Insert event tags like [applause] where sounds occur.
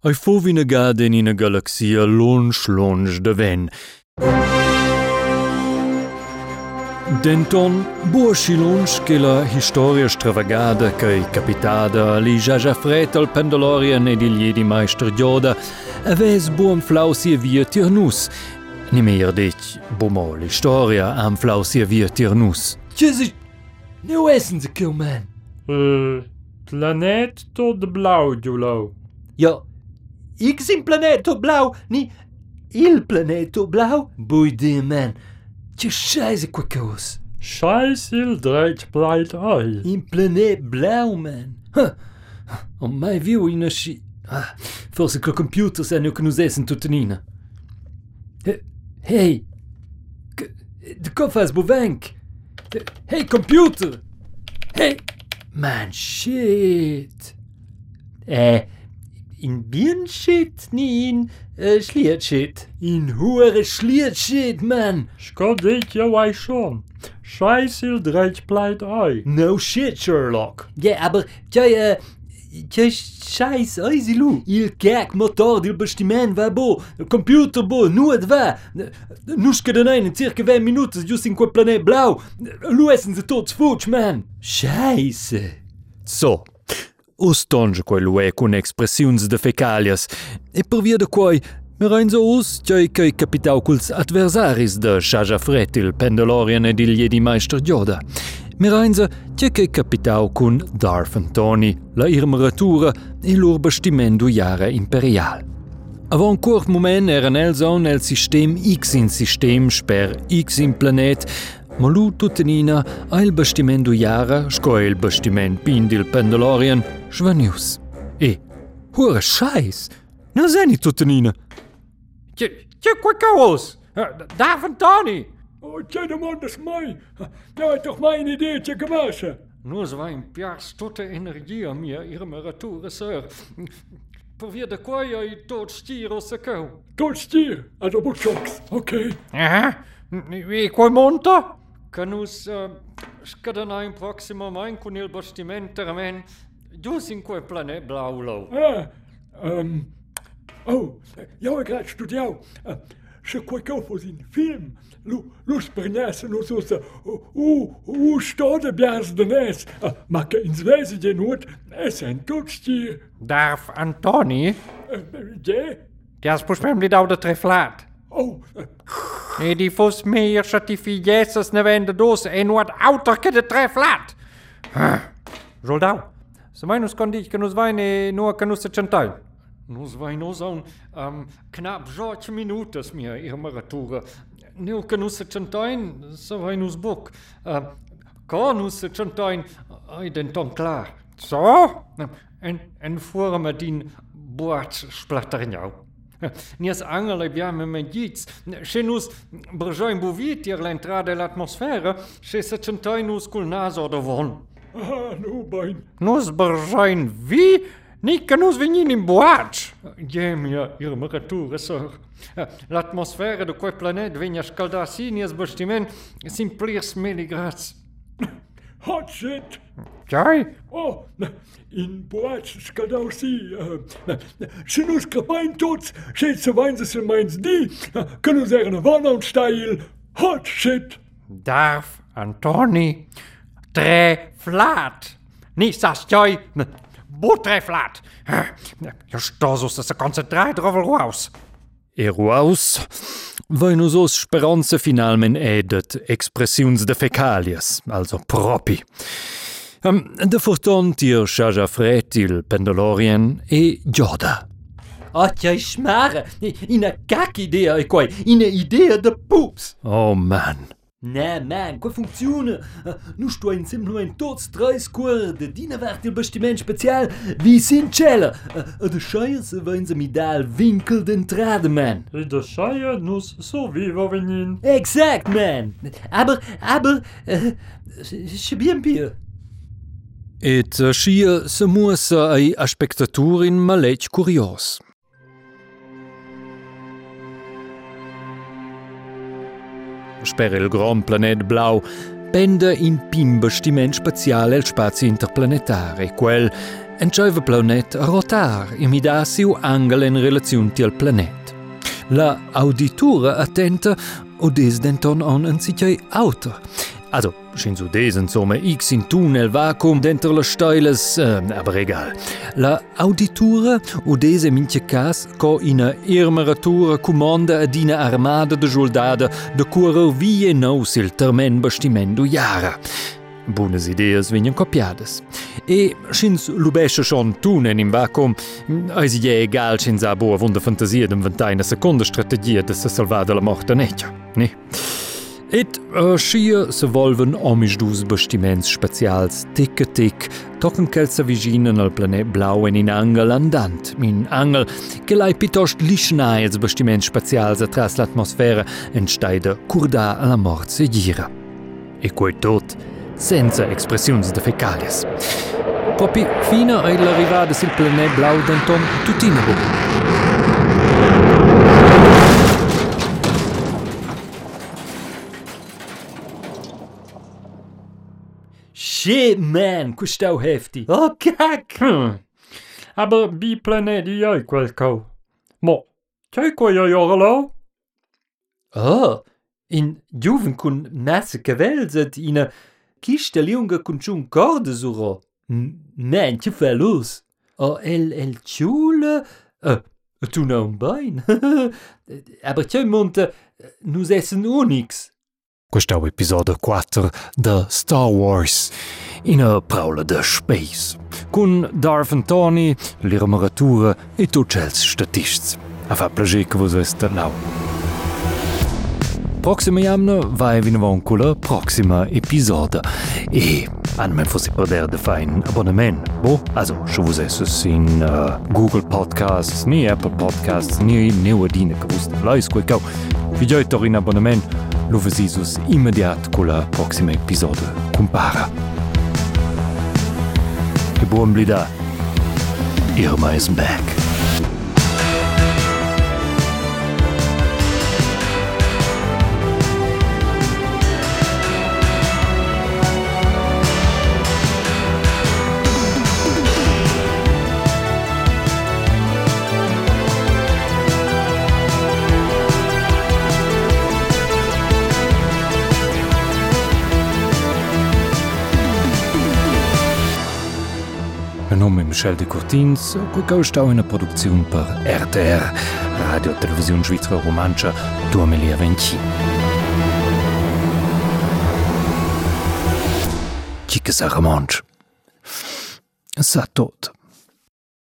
Ei fovine gaden in a galaxia lonch lonch de ven. Denton boa și lungi che la historia stravagadă că ja ja e capitadă li jaja fretel pendolorian ed il jedi meister Dioda aves buon flausie via tirnus. Nimir deci bomo l'istoria am flausie via tirnus. Ce zici? Ne essens a e kill man. Uh, planet tot blaugiulau. Ja, ik sim planeto blau, ni il planeto blau. Bui de man. Tje scheiße quacos. Scheiß il dreig pleit ei. In planeet blau man. Huh. Om mij viu in a sci... Ah, forse col computer se nu che nus essen tuttenina. He- Hey! De koffer is bovenk! Hey, computer! Hey! Man, shit! Eh, in bien shit, ni in uh, schliert shit. In hure schliert shit, man! Scott dit jou ei schon. Scheiß il dreig pleit ei. No shit, Sherlock! Ja, aber, tjai, uh, tjai scheiß eisi lu. Il kek motor dil bastiment va bo, computer bo, nu et va. Nuschke den ein in circa 20 minuten, just in quel planet blau. Lu essen ze tots futsch, man! Scheiße! So, ustonjë quel lue cun expressions de fecalias, e per via de quai me reinzo us cei cei capitau culs adversaris de Shaja Fretil, Pendelorien ed il jedi meister Gioda. Me reinzo cei cei capitau cun Darf Antoni, la irmeratura e lur bestimendu jare imperial. Avon cort moment eran els on el sistem X in sistem sper X in planet, ma lu tuttenina a il bastimento jara sco il bastiment pindil Pendolorian svanius. E, hure scheiß, na seni tuttenina. Tje, tje quacos. Daar van Tony. Oh, tjej de man des mai. Ja, toch mijn ideetje gewassen. Nu zwaai een piars tote energie meer irmerature sir. Probeer de kwaai je tot stier se kou. Tot stier, also boekjoks. Oké. Ja, wie kwai monta? canus uh, eh, scadana in proximo main cun il bastimenter men dus in quae plane blaulo. Ah, um, oh, eu grad studiau, uh, cu quae eu în film, lu, lu sprignas nos us, uh, u, u stode biars de nes, uh, ma che in svesi genut, es en tutstier. Darf Antoni? De? Te-a spus pus mem li dau de treflat. Uh, E di fos meer certificeses ne vende dos e nuot auter che de treflat. Zol dau. Se mai nus condic che nus vaine nur che nus se centai. Nus vain nus un um, knap 10 minutas mia irmeratura. Nil che nus se centai, se vain nus buc. Uh, Ca nus se centai, ai den ton clar. So? En, en fuera me din boat splatterignau. [laughs] Nies angele eh bjame med giz. Še nus bržojn buvit jer la entrada la atmosfera, še se centoj nus kul nazo do von. Ah, nu bajn. Nus bržojn vi, că nu-ți veni din boaci! Gemia, irmărătură, săr. La atmosferă de coi planet venia scalda sine, zbăștimen, simplir smeligrați. hot shit. Joi? Oh, in Чай? О, инбуач сказал си, шинушка майн тот, шейтсе вайнзесен майнс ди, kunnen zeggen een style? hot shit. Darf, Antoni, tre flat. Niet sastjoj, botreflat. Još hm, to su se dus koncentrat rovel house. Ero aus, Wei no sos Speranze finalmen ädet Expressiuns de Fekalies, also propi. Um, de Forton Dir Charger Frätil Pendolorien e Joda. Atja ich mare, in a Kakidee e koi, in e idee de Pups. Oh man. Nee, man, qua funziona. Uh, nu sto in semplicemente tots tre scuore de dina vart il bastiment special vi sincella. E de se vein se mi dal winkel d'entrada, man. E de Scheier nus so viva venin. Exact, man. Aber, aber, uh, se bien pia. Et uh, schia se muassa ai a spectaturin malech curios. Sper il grand planet blau penda in pim bastiment spaziale al spazio interplanetare, quel entscheiva planet a rotar e mi dà siu angel in relazione al planet. La auditura attenta o des denton on en sitjai auto. Also, des insomma x in tunnel vacuum dentro le steiles, äh, aber egal. La auditura o des in minche cas co ina irmeratura comanda ad ina armada de soldada de curer vie nous il termen bastimento jara. Buonas ideas vengono copiadas. E schins lubesce schon tunen im vacuum, eisi je egal schins a boa vunda fantasia d'inventare una seconda strategia de se salvar de la morte netja, ne? Et uh, schia se volven omisch dus bastiments specials tic a tic, tochen kelsa viginen al planet blau in angel andant, min angel che pitost lischnai als bastiments specials atras l'atmosfera en steide curda alla mort se gira. E quei tot, senza expressions de fecalias. Propi fina ai l'arrivada sil planet blau denton tutina bu. Shit, man, questau hefti. Oh, cac! Hm. Aber bi planeti oi qualco. Mo, c'hai quei oi orlo? Oh, in Juven cun masse cavelzet ina kista liunga cun ciun corde suro. Man, che fa lus. Oh, el, el ciule... Uh, tu na un bein. [laughs] Aber c'è monta, nus essen unix. Questo episodio 4 de Star Wars in a praula de space cun Darth and Tony, l'irmaratura e tutti els statists. A fa plager che vos est lau. Proxima jamna vai vin avon cula proxima episodio e an men fossi perder de fein abonnement. Bo, also, se vos esses in uh, Google Podcasts, ni Apple Podcasts, ni neuadine che vos leis cau. Vi gioit in abonnement, lo vesisus immediat cula proxima episodio compara. Che buon blida. Irma is back. Michel de Courtins, Cucau está na produção per RTR, Radio Televisão Svizzera Romancha 2020. Chicas Armand. Sa tot.